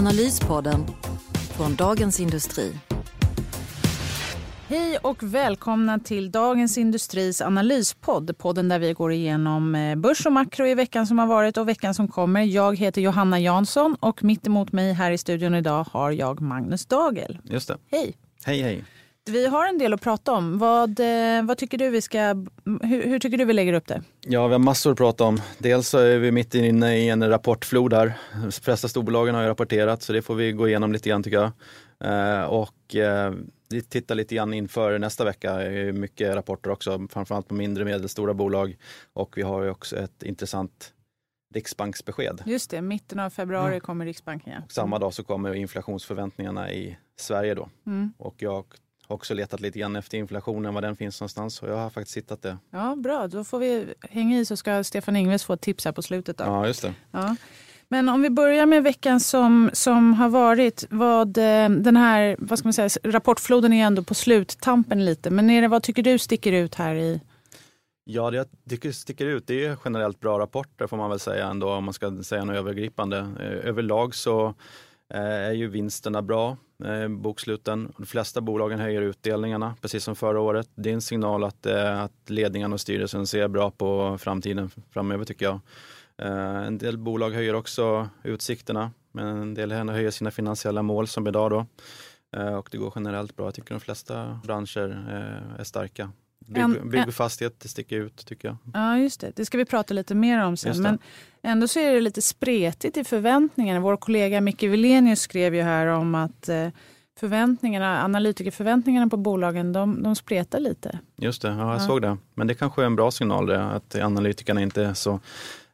Analyspodden från Dagens Industri. Hej och välkomna till Dagens Industris analyspodd. Podden där vi går igenom eh, börs och makro i veckan som har varit och veckan som kommer. Jag heter Johanna Jansson och mitt emot mig här i studion idag har jag Magnus Dagel. Just det. Hej! Hej hej. Vi har en del att prata om. Vad, eh, vad tycker du vi ska, hur, hur tycker du vi lägger upp det? Ja, vi har massor att prata om. Dels så är vi mitt inne i en rapportflod här. De flesta storbolagen har ju rapporterat så det får vi gå igenom lite grann tycker jag. Eh, och eh, vi tittar lite grann inför nästa vecka. Det är mycket rapporter också, framförallt på mindre och medelstora bolag. Och vi har ju också ett intressant Riksbanksbesked. Just det, mitten av februari mm. kommer Riksbanken. Ja. Samma dag så kommer inflationsförväntningarna i Sverige då. Mm. Och jag också letat lite grann efter inflationen, var den finns någonstans och jag har faktiskt hittat det. Ja, Bra, då får vi hänga i så ska Stefan Ingves få ett tips här på slutet. Då. Ja, just det. Ja. Men om vi börjar med veckan som, som har varit. Vad, eh, den här vad ska man säga, rapportfloden är ändå på sluttampen lite. Men är det, vad tycker du sticker ut här i Ja, det jag tycker sticker ut det är generellt bra rapporter får man väl säga ändå om man ska säga något övergripande. Eh, överlag så Eh, är ju vinsterna bra, eh, boksluten. De flesta bolagen höjer utdelningarna precis som förra året. Det är en signal att, eh, att ledningen och styrelsen ser bra på framtiden framöver tycker jag. En del bolag höjer också utsikterna, men en del höjer sina finansiella mål som idag då. Och det går generellt bra. Jag tycker de flesta branscher är starka. Bygg, bygg och fastighet sticker ut tycker jag. Ja just det, det ska vi prata lite mer om sen. Men ändå så är det lite spretigt i förväntningarna. Vår kollega Micke Wilenius skrev ju här om att förväntningarna, analytikerförväntningarna på bolagen de, de spretar lite. Just det, ja, jag ja. såg det. Men det kanske är en bra signal det, att analytikerna inte är så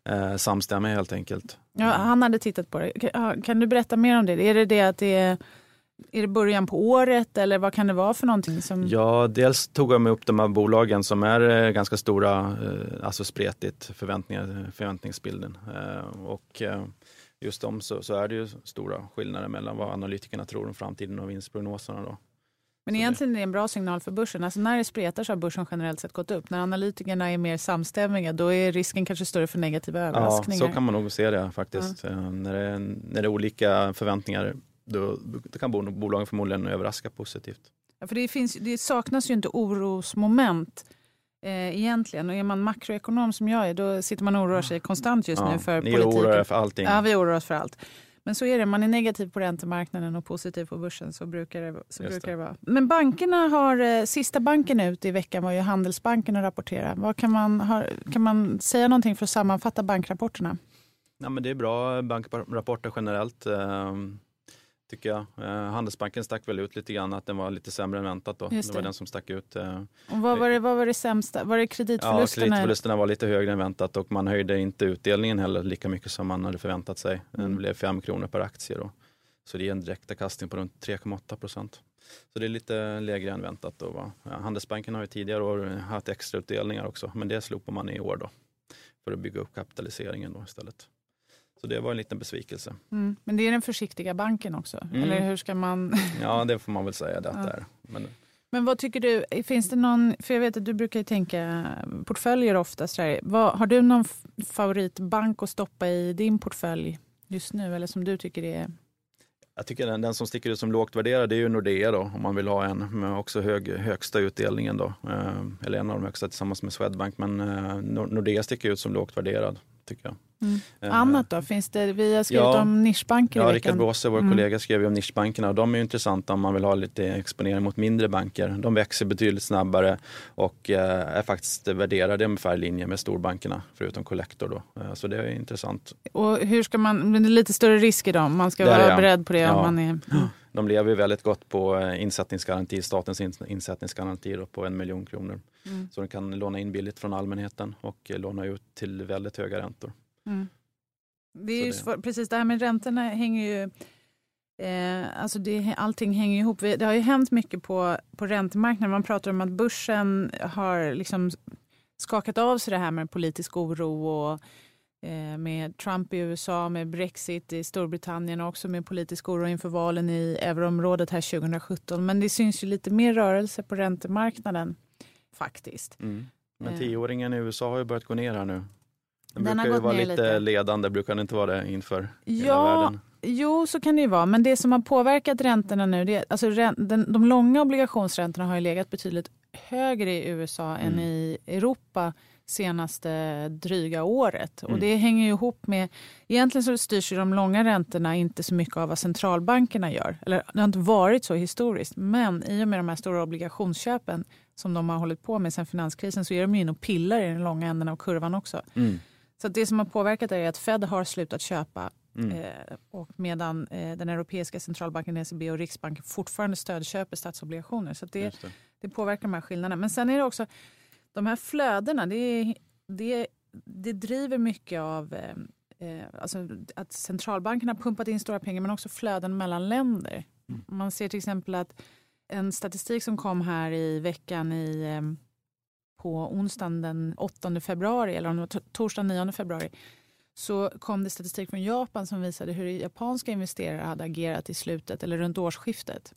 eh, samstämmiga helt enkelt. Ja, han hade tittat på det. Kan, kan du berätta mer om det? Är det det att det är är det början på året eller vad kan det vara för någonting? Som... Ja, dels tog jag med upp de här bolagen som är eh, ganska stora, eh, alltså spretigt förväntningar, förväntningsbilden. Eh, och just dem så, så, är det ju stora skillnader mellan vad analytikerna tror om framtiden och vinstprognoserna. Då. Men så egentligen det. är det en bra signal för börsen. Alltså när det spretar så har börsen generellt sett gått upp. När analytikerna är mer samstämmiga då är risken kanske större för negativa överraskningar. Ja, så kan man nog se det faktiskt. Ja. När, det är, när det är olika förväntningar då, då kan bolagen förmodligen överraska positivt. Ja, för det, finns, det saknas ju inte orosmoment eh, egentligen. Och är man makroekonom som jag är då sitter man och oroar sig konstant just ja, nu för ni politiken. Ni oroar er för allting. Ja, vi oroar oss för allt. Men så är det, man är negativ på räntemarknaden och positiv på börsen så brukar det, så brukar det. vara. Men bankerna har, eh, sista banken ut i veckan var ju Handelsbanken att rapportera. Vad kan, man, har, kan man säga någonting för att sammanfatta bankrapporterna? Ja, men det är bra bankrapporter generellt. Tycker jag. Eh, Handelsbanken stack väl ut lite grann att den var lite sämre än väntat. Då. Det. det. var den som stack ut. Eh. Och vad, var det, vad var det sämsta? Var det kreditförlusterna? Ja, kreditförlusterna var lite högre än väntat och man höjde inte utdelningen heller lika mycket som man hade förväntat sig. Den mm. blev 5 kronor per aktie. Då. Så det är en direktavkastning på runt 3,8 procent. Så det är lite lägre än väntat. Då, va? Handelsbanken har ju tidigare år haft extra utdelningar också men det slopar man i år då för att bygga upp kapitaliseringen då istället. Så det var en liten besvikelse. Mm. Men det är den försiktiga banken också? Mm. Eller hur ska man... ja, det får man väl säga det att ja. det är. Men... Men vad tycker du, finns det någon, för jag vet att du brukar tänka portföljer ofta. Så vad, har du någon favoritbank att stoppa i din portfölj just nu eller som du tycker är jag tycker den, den, som sticker ut som lågt värderad är ju Nordea då, om man vill ha en med också hög, högsta utdelningen då. Eh, eller en av de högsta tillsammans med Swedbank. Men eh, Nordea sticker ut som lågt värderad tycker jag. Mm. Uh, Annat då? Finns det, vi har skrivit ja, om nischbanker Ja, Rickard Båse, vår mm. kollega, skrev ju om nischbankerna och de är intressanta om man vill ha lite exponering mot mindre banker. De växer betydligt snabbare och uh, är faktiskt värderade ungefär i linje med storbankerna, förutom Collector då. Uh, så det är intressant. Och hur ska man, men det är lite större risk i dem, man ska Där vara beredd på det ja. om man är... De lever väldigt gott på insättningsgaranti, statens insättningsgaranti då, på en miljon kronor. Mm. Så de kan låna in billigt från allmänheten och låna ut till väldigt höga räntor. Mm. Det är ju det. precis det här med räntorna hänger ju Eh, alltså det, allting hänger ihop. Det har ju hänt mycket på, på räntemarknaden. Man pratar om att börsen har liksom skakat av sig det här med politisk oro och eh, med Trump i USA, med Brexit i Storbritannien och också med politisk oro inför valen i euroområdet här 2017. Men det syns ju lite mer rörelse på räntemarknaden faktiskt. Mm. Men eh. tioåringen i USA har ju börjat gå ner här nu. Den, den brukar ju vara lite, lite, ledande, brukar den inte vara det inför ja, hela världen? Jo, så kan det ju vara. Men det som har påverkat räntorna nu, det, alltså den, de långa obligationsräntorna har ju legat betydligt högre i USA mm. än i Europa senaste dryga året. Mm. Och det hänger ju ihop med, egentligen så styrs ju de långa räntorna inte så mycket av vad centralbankerna gör. Eller det har inte varit så historiskt. Men i och med de här stora obligationsköpen som de har hållit på med sedan finanskrisen så är de inne och pillar i den långa änden av kurvan också. Mm. Så det som har påverkat är att Fed har slutat köpa Mm. Eh, och medan eh, den europeiska centralbanken, ECB och Riksbanken fortfarande stödköper statsobligationer. Så det, det. det, påverkar de här skillnaderna. Men sen är det också de här flödena. Det, det, det driver mycket av eh, eh, alltså att centralbankerna har pumpat in stora pengar men också flöden mellan länder. Mm. Man ser till exempel att en statistik som kom här i veckan i, ehm, på onsdagen den 8 februari eller om det var torsdagen 9 februari så kom det statistik från Japan som visade hur japanska investerare hade agerat i slutet eller runt årsskiftet.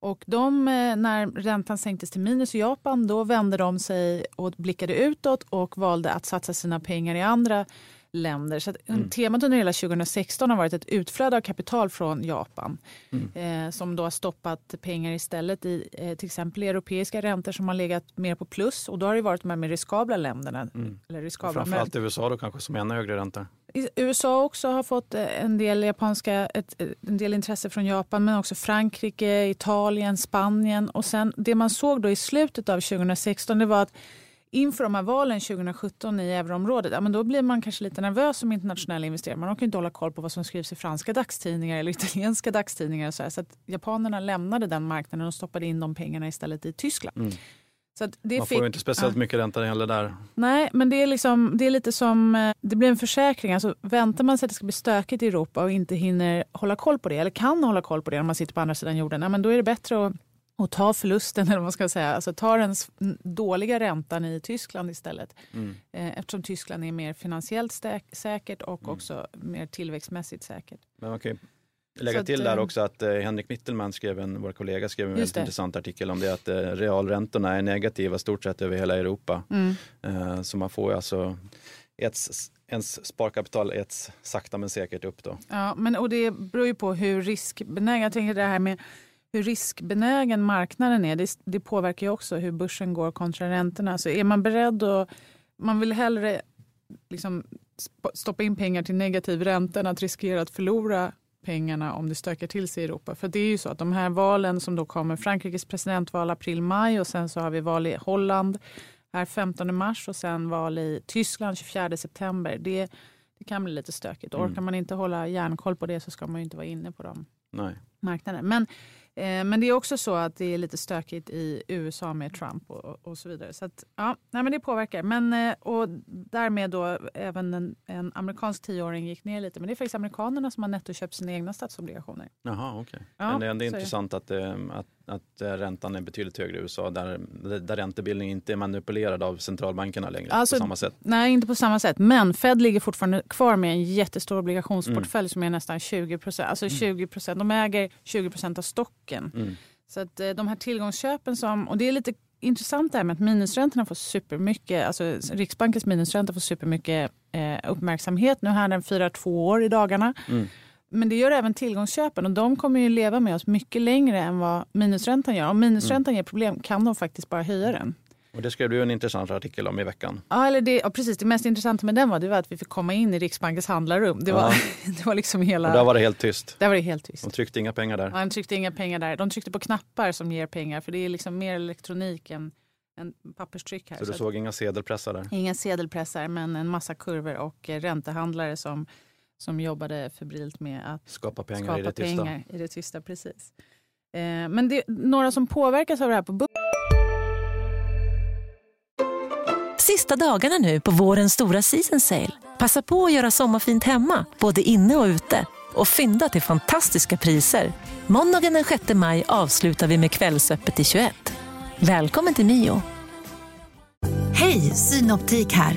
Och de, eh, när räntan sänktes till minus i Japan, då vände de sig och blickade utåt och valde att satsa sina pengar i andra länder. Så mm. Temat under hela 2016 har varit ett utflöde av kapital från Japan mm. eh, som då har stoppat pengar istället i eh, till exempel europeiska räntor som har legat mer på plus och då har det varit de här mer riskabla länderna. Mm. Eller riskabla, Framförallt men... USA då kanske som ännu högre räntor. USA också har fått eh, en del japanska, ett, en del intresse från Japan men också Frankrike, Italien, Spanien och sen det man såg då i slutet av 2016 det var att inför de här valen 2017 i euroområdet, ja, men då blir man kanske lite nervös som internationell investerare. Man kan inte hålla koll på vad som skrivs i franska dagstidningar eller italienska dagstidningar. Så, här. så att japanerna lämnade den marknaden och stoppade in de pengarna istället i Tyskland. Mm. Så man får ju inte speciellt ja. mycket ränta heller där. Nej, men det är, liksom, det är lite som, eh, det blir en försäkring. Alltså, väntar man sig att det ska bli stökigt i Europa och inte hinner hålla koll på det, eller kan hålla koll på det när man sitter på andra sidan jorden, ja, men då är det bättre att och ta förlusten, eller vad man ska säga. Alltså ta den dåliga räntan i Tyskland istället. Mm. Eh, eftersom Tyskland är mer finansiellt säkert och mm. också mer tillväxtmässigt säkert. Men man kan lägga till att, där eh, också att eh, Henrik Mittelman, skrev en, vår kollega, skrev en väldigt det. intressant artikel om det att eh, realräntorna är negativa stort sett över hela Europa. Mm. Eh, så man får alltså ett, ens sparkapital äts sakta men säkert upp då. Ja, men och det beror ju på hur riskbenägen, jag tänker det här med hur riskbenägen marknaden är, det, det påverkar ju också hur börsen går kontra räntorna. Så är man beredd att, man vill hellre liksom stoppa in pengar till negativ ränta än att riskera att förlora pengarna om det stökar till sig i Europa. För det är ju så att de här valen som då kommer, Frankrikes presidentval april-maj och sen så har vi val i Holland här 15 mars och sen val i Tyskland 24 september. Det, det kan bli lite stökigt. Mm. Orkar man inte hålla järnkoll på det så ska man ju inte vara inne på de Nej. marknaderna. Men men det är också så att det är lite stökigt i USA med Trump och, och så vidare. Så att, ja, nej, men det påverkar. Men, eh, och därmed då även en, en amerikansk tioåring gick ner lite. Men det är faktiskt amerikanerna som har nettoköpt sina egna statsobligationer. Jaha, okej. Okay. Ja, men det är intressant att, eh, att, att räntan är betydligt högre i USA där, där räntebildningen inte är manipulerad av centralbankerna längre alltså, på samma sätt. Nej, inte på samma sätt. Men Fed ligger fortfarande kvar med en jättestor obligationsportfölj mm. som är nästan 20 procent. Alltså 20 procent. De äger 20 procent av stocken. Mm. Så att eh, de här tillgångsköpen som, och det är lite intressant det här med att minusräntorna får supermycket, alltså Riksbankens minusränta får supermycket eh, uppmärksamhet. Nu här den firar två år i dagarna. Mm. Men det gör även tillgångsköpen och de kommer ju leva med oss mycket längre än vad minusräntan gör. Om minusräntan mm. ger problem kan de faktiskt bara höja den. Och det skrev du en intressant artikel om i veckan. Ja, eller det, ja, precis. Det mest intressanta med den var, det var att vi fick komma in i Riksbankens handlarrum. Det var, ja. det var liksom hela... Och där var det helt tyst. Där var det helt tyst. De tryckte inga pengar där. Ja, de tryckte inga pengar där. De tryckte på knappar som ger pengar. För det är liksom mer elektronik än, än papperstryck här. Så du så såg inga sedelpressar där? Inga sedelpressar, men en massa kurvor och eh, räntehandlare som, som jobbade febrilt med att skapa pengar, skapa i, det pengar i det tysta. Precis. Eh, men det, några som påverkas av det här på Sista dagarna nu på vårens stora season sale. Passa på att göra sommarfint hemma, både inne och ute. och fynda till fantastiska priser. Måndagen den 6 maj avslutar vi med Kvällsöppet i 21. Välkommen till Mio. Hej, Synoptik här.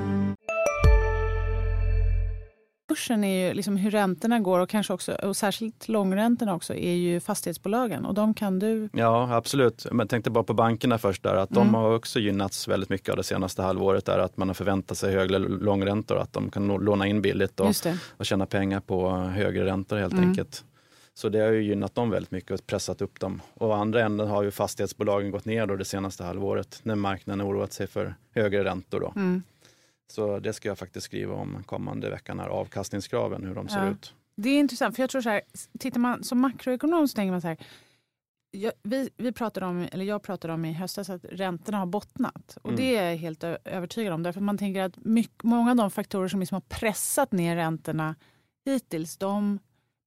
Börsen är ju liksom hur räntorna går och kanske också och särskilt långräntorna också är ju fastighetsbolagen och de kan du. Ja absolut, men tänkte bara på bankerna först där att mm. de har också gynnats väldigt mycket av det senaste halvåret där att man har förväntat sig högre långräntor, att de kan låna in billigt och, och tjäna pengar på högre räntor helt mm. enkelt. Så det har ju gynnat dem väldigt mycket och pressat upp dem. Och andra änden har ju fastighetsbolagen gått ner då det senaste halvåret när marknaden oroat sig för högre räntor. Då. Mm. Så det ska jag faktiskt skriva om kommande veckan, här, avkastningskraven, hur de ser ja. ut. Det är intressant, för jag tror så här, tittar man som makroekonom så tänker man så här, jag, vi, vi pratade om, eller jag pratade om i höstas att räntorna har bottnat. Och mm. det är jag helt övertygad om. Därför man tänker att mycket, många av de faktorer som liksom har pressat ner räntorna hittills, de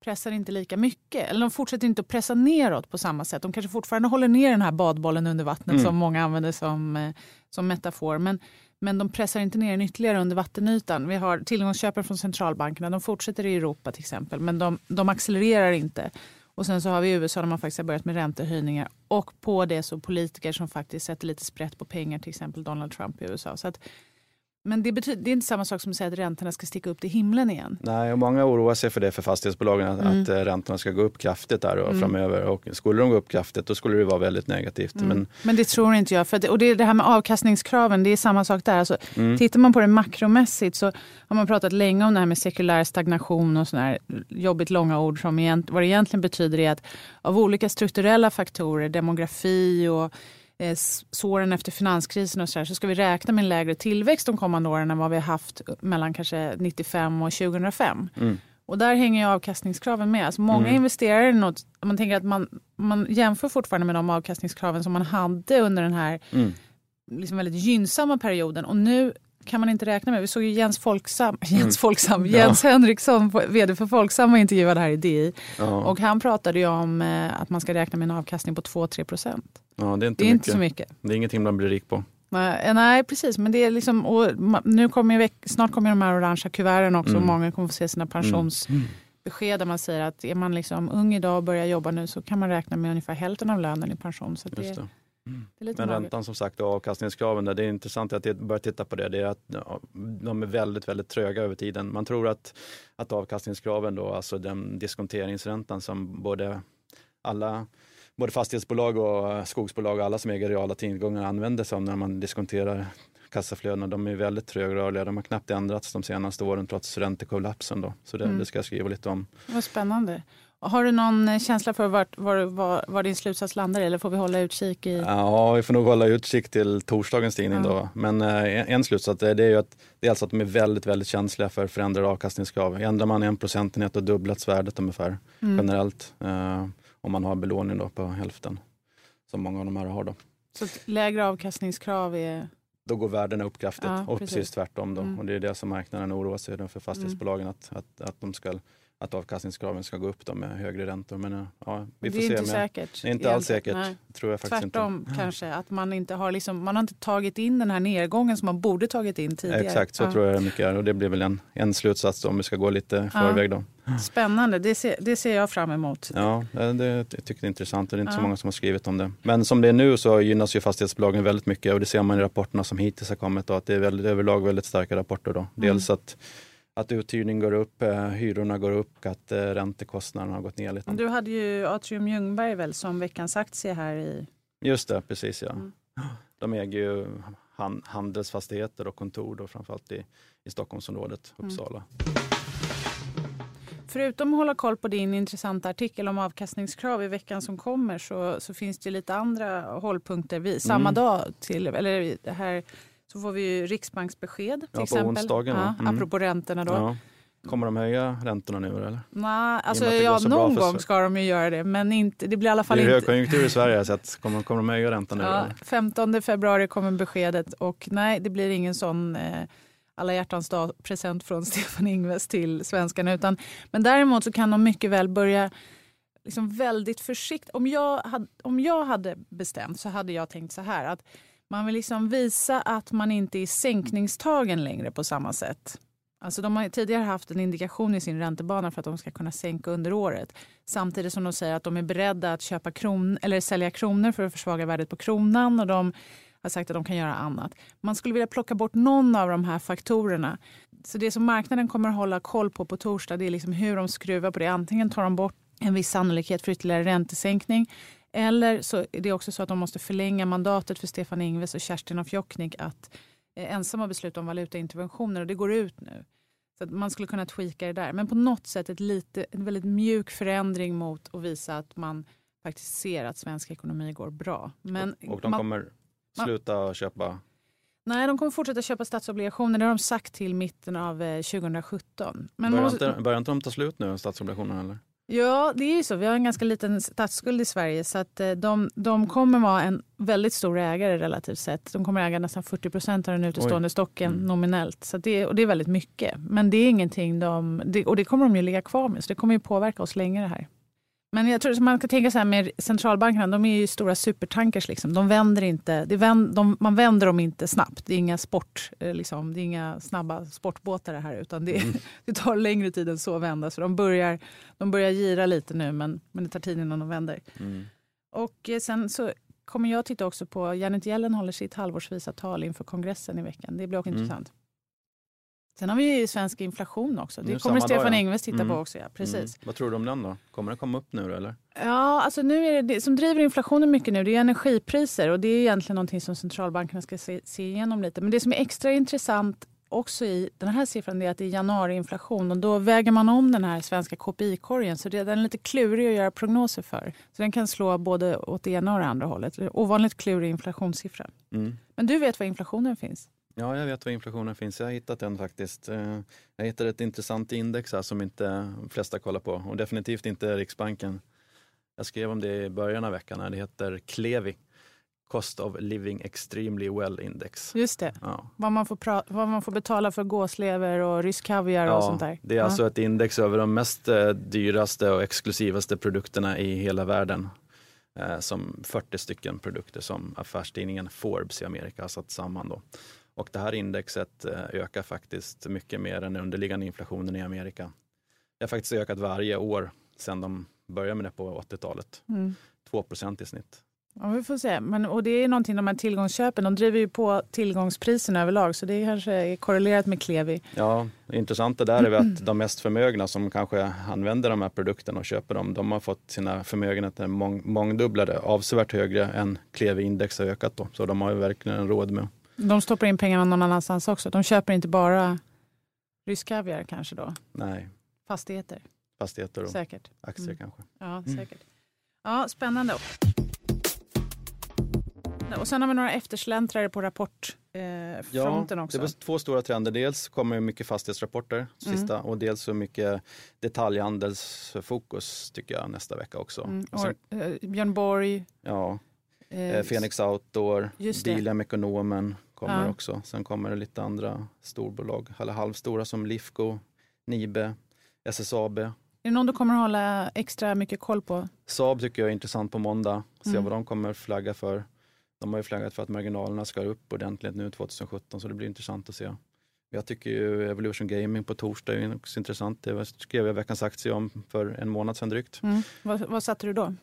pressar inte lika mycket. Eller de fortsätter inte att pressa neråt på samma sätt. De kanske fortfarande håller ner den här badbollen under vattnet mm. som många använder som, eh, som metafor. Men, men de pressar inte ner den ytterligare under vattenytan. Vi har tillgångsköpen från centralbankerna. De fortsätter i Europa till exempel, men de, de accelererar inte. Och sen så har vi USA där man faktiskt har börjat med räntehöjningar. Och på det så politiker som faktiskt sätter lite sprätt på pengar, till exempel Donald Trump i USA. Så att men det, betyder, det är inte samma sak som att säga att räntorna ska sticka upp till himlen igen. Nej, och många oroar sig för det för fastighetsbolagen, att, mm. att eh, räntorna ska gå upp kraftigt där och mm. framöver. Och skulle de gå upp kraftigt då skulle det vara väldigt negativt. Mm. Men, men det tror inte jag. För det, och det, det här med avkastningskraven, det är samma sak där. Alltså, mm. Tittar man på det makromässigt så har man pratat länge om det här med sekulär stagnation och sådana här jobbigt långa ord som egent, vad det egentligen betyder är att av olika strukturella faktorer, demografi och eh, såren efter finanskrisen och så, där, så ska vi räkna med en lägre tillväxt de kommande åren än vad vi har haft mellan kanske 95 och 2005. Mm. Och där hänger ju avkastningskraven med. Alltså många mm. investerare, något, man tänker att man, man jämför fortfarande med de avkastningskraven som man hade under den här mm. liksom väldigt gynnsamma perioden. Och nu kan man inte räkna med. Vi såg ju Jens Folksam, Jens, mm. Folksam, Jens ja. Henriksson, vd för Folksam var intervjuad här i DI. Ja. Och han pratade ju om eh, att man ska räkna med en avkastning på 2-3 procent. Ja, det är, inte, det är inte så mycket. Det är ingenting man blir rik på. Nej, nej precis. Men det är liksom, och nu kommer snart kommer de här orangea kuverten också mm. och många kommer få se sina pensionsbesked där man säger att är man liksom ung idag och börjar jobba nu så kan man räkna med ungefär hälften av lönen i pension. Så det, det. Men räntan som sagt och avkastningskraven, det är intressant att börja titta på det. Det är att de är väldigt, väldigt tröga över tiden. Man tror att, att avkastningskraven då, alltså den diskonteringsräntan som både alla både fastighetsbolag och skogsbolag och alla som äger reala tillgångar använder sig av när man diskonterar kassaflödena. De är väldigt trögrörliga. De har knappt ändrats de senaste åren trots räntekollapsen. Då. Så det, mm. det ska jag skriva lite om. Vad spännande. Har du någon känsla för var, var, var, var din slutsats landar eller får vi hålla utkik? I... Ja, vi får nog hålla utkik till torsdagens tidning. Ja. Då. Men eh, en slutsats är, det är ju att, det är alltså att de är väldigt, väldigt känsliga för förändrade avkastningskrav. Ändrar man en procentenhet och dubblats värdet ungefär mm. generellt. Eh, om man har belåning då på hälften, som många av de här har. Då. Så lägre avkastningskrav är? Då går värdena upp kraftigt ja, och precis. precis tvärtom. Då. Mm. Och det är det som marknaden oroar sig för fastighetsbolagen, mm. att, att, att de ska att avkastningskraven ska gå upp då med högre räntor. Men ja, vi får det är se. inte säkert. Det är inte alls säkert. Tror jag faktiskt Tvärtom inte. kanske, att man inte har, liksom, man har inte tagit in den här nedgången som man borde tagit in tidigare. Exakt, så ja. tror jag det mycket är. Och det blir väl en, en slutsats om vi ska gå lite i förväg. Då. Spännande, det ser, det ser jag fram emot. Ja, det, det tycker jag är intressant och det är inte ja. så många som har skrivit om det. Men som det är nu så gynnas ju fastighetsbolagen väldigt mycket och det ser man i rapporterna som hittills har kommit. Då, att det är väldigt, överlag väldigt starka rapporter. Då. Mm. Dels mm. att att uthyrning går upp, eh, hyrorna går upp, att eh, räntekostnaderna har gått ner lite. Du hade ju Atrium Ljungberg väl som veckans aktie här i... Just det, precis ja. Mm. De äger ju handelsfastigheter och kontor då, framförallt i, i Stockholmsområdet, mm. Uppsala. Mm. Förutom att hålla koll på din intressanta artikel om avkastningskrav i veckan som kommer så, så finns det lite andra hållpunkter. Vi, samma mm. dag, till, eller det här så får vi ju riksbanksbesked till ja, exempel. Onsdagen, ja, mm. Apropå räntorna då. Ja. Kommer de höja räntorna nu eller? Nej, alltså, ja, någon gång ska de ju göra det. Men inte, det blir i alla fall inte... Det är högkonjunktur i Sverige så att kommer, kommer de höja räntan nu? Ja, 15 februari kommer beskedet och nej, det blir ingen sån eh, alla hjärtans dag present från Stefan Ingves till svenskarna. Utan, men däremot så kan de mycket väl börja liksom väldigt försiktig. Om jag, hade, om jag hade bestämt så hade jag tänkt så här att man vill liksom visa att man inte är sänkningstagen längre på samma sätt. Alltså de har tidigare haft en indikation i sin räntebana för att de ska kunna sänka under året. Samtidigt som de säger att de är beredda att köpa kron, eller sälja kronor för att försvaga värdet på kronan. Och de har sagt att de kan göra annat. Man skulle vilja plocka bort någon av de här faktorerna. Så det som marknaden kommer att hålla koll på på torsdag det är liksom hur de skruvar på det. Antingen tar de bort en viss sannolikhet för ytterligare räntesänkning eller så är det också så att de måste förlänga mandatet för Stefan Ingves och Kerstin af Jokknik att eh, ensamma besluta om valutainterventioner och det går ut nu. Så man skulle kunna tweaka det där. Men på något sätt ett lite, en väldigt mjuk förändring mot att visa att man faktiskt ser att svensk ekonomi går bra. Men och, och de man, kommer sluta man, köpa? Nej, de kommer fortsätta köpa statsobligationer. Det har de sagt till mitten av 2017. Eh, Men börjar, måste, inte, börjar inte de ta slut nu, statsobligationerna? Eller? Ja, det är ju så. Vi har en ganska liten statsskuld i Sverige så att eh, de, de kommer vara en väldigt stor ägare relativt sett. De kommer äga nästan 40 procent av den utestående Oj. stocken mm. nominellt. Så det, och det är väldigt mycket. Men det är ingenting de... Det, och det kommer de ju ligga kvar med så det kommer ju påverka oss länge det här. Men jag tror att man kan tänka så här med centralbankerna, de är ju stora supertankers. Liksom. De vänder inte, vänd, de, man vänder dem inte snabbt. Det är inga sport, eh, liksom, det är inga snabba sportbåtar det här. Utan det, mm. det tar längre tid än så att vända. Så de börjar, de börjar gira lite nu men, men det tar tid innan de vänder. Mm. Och eh, sen så kommer jag titta också på, Janet Yellen håller sitt halvårsvisa tal inför kongressen i veckan. Det blir också mm. intressant. Sen har vi ju svensk inflation också. Det kommer Stefan dag, ja. Engves titta mm. på också. Ja. Precis. Mm. Vad tror du om den då? Kommer den komma upp nu eller? Ja, alltså nu är det, det som driver inflationen mycket nu det är energipriser och det är egentligen någonting som centralbankerna ska se, se igenom lite. Men det som är extra intressant också i den här siffran är att det är januariinflation och då väger man om den här svenska KPI-korgen så det, den är lite klurig att göra prognoser för. Så den kan slå både åt det ena och det andra hållet. Ovanligt klurig inflationssiffra. Mm. Men du vet var inflationen finns? Ja, jag vet var inflationen finns. Jag har hittat den faktiskt. Eh, jag hittade ett intressant index här som inte de flesta kollar på och definitivt inte Riksbanken. Jag skrev om det i början av veckan. Här. Det heter Klevi. Cost of Living Extremely Well Index. Just det. Ja. Vad, man får vad man får betala för gåslever och rysk kaviar ja, och sånt där. Det är ja. alltså ett index över de mest eh, dyraste och exklusivaste produkterna i hela världen. Eh, som 40 stycken produkter som affärstidningen Forbes i Amerika har satt samman. Då. Och det här indexet eh, ökar faktiskt mycket mer än den underliggande inflationen i Amerika. Det har faktiskt ökat varje år sedan de började med det på 80-talet. Mm. 2 i snitt. Ja, vi får se. Men, och det är någonting, de här tillgångsköpen, de driver ju på tillgångspriserna överlag så det kanske är korrelerat med Klevi. Ja, det intressanta där är att de mest förmögna som kanske använder de här produkterna och köper dem, de har fått sina förmögenheter mång, mångdubblade, avsevärt högre än Klevi-index har ökat. Då. Så de har ju verkligen råd med de stoppar in pengarna någon annanstans också. De köper inte bara rysk kaviar kanske då? Nej. Fastigheter? Fastigheter och säkert. aktier mm. kanske. Ja, mm. säkert. Ja, spännande. Och sen har vi några eftersläntrare på rapportfronten ja, också. Det är två stora trender. Dels kommer mycket fastighetsrapporter sista mm. och dels så mycket detaljhandelsfokus tycker jag nästa vecka också. Mm. Och sen, och, uh, Björn Borg. Ja, Eh, Fenix Outdoor, Bilia Mekonomen kommer ja. också. Sen kommer det lite andra storbolag, eller halvstora som Lifco, Nibe, SSAB. Är det någon du kommer hålla extra mycket koll på? Saab tycker jag är intressant på måndag. Se mm. vad de kommer flagga för. De har ju flaggat för att marginalerna ska upp ordentligt nu 2017 så det blir intressant att se. Jag tycker ju Evolution Gaming på torsdag är också intressant. Det skrev jag veckans aktie om för en månad sedan drygt. Mm. Vad, vad satte du då?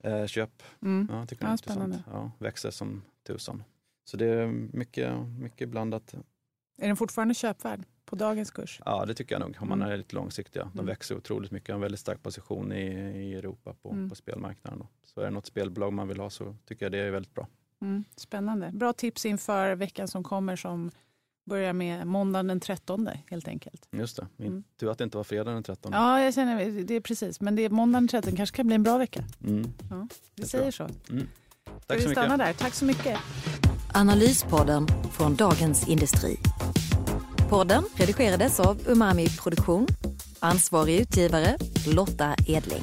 Eh, köp. Mm. Ja, tycker ja, det är intressant. Ja, växer som tusan. Så det är mycket, mycket blandat. Är den fortfarande köpvärd på dagens kurs? Ja, det tycker jag nog om man mm. är lite långsiktiga. De mm. växer otroligt mycket, har en väldigt stark position i, i Europa på, mm. på spelmarknaden. Då. Så är det något spelbolag man vill ha så tycker jag det är väldigt bra. Mm. Spännande. Bra tips inför veckan som kommer som börjar med måndagen den 13 helt enkelt. Just det, mm. tur att det inte var fredag den 13. Ja, jag känner det är precis. Men det är måndagen den 13 kanske kan bli en bra vecka. Mm. Ja, vi säger så. Mm. Tack så vi stanna där. Tack så mycket. Analyspodden från Dagens Industri. Podden redigerades av Umami Produktion. Ansvarig utgivare Lotta Edling.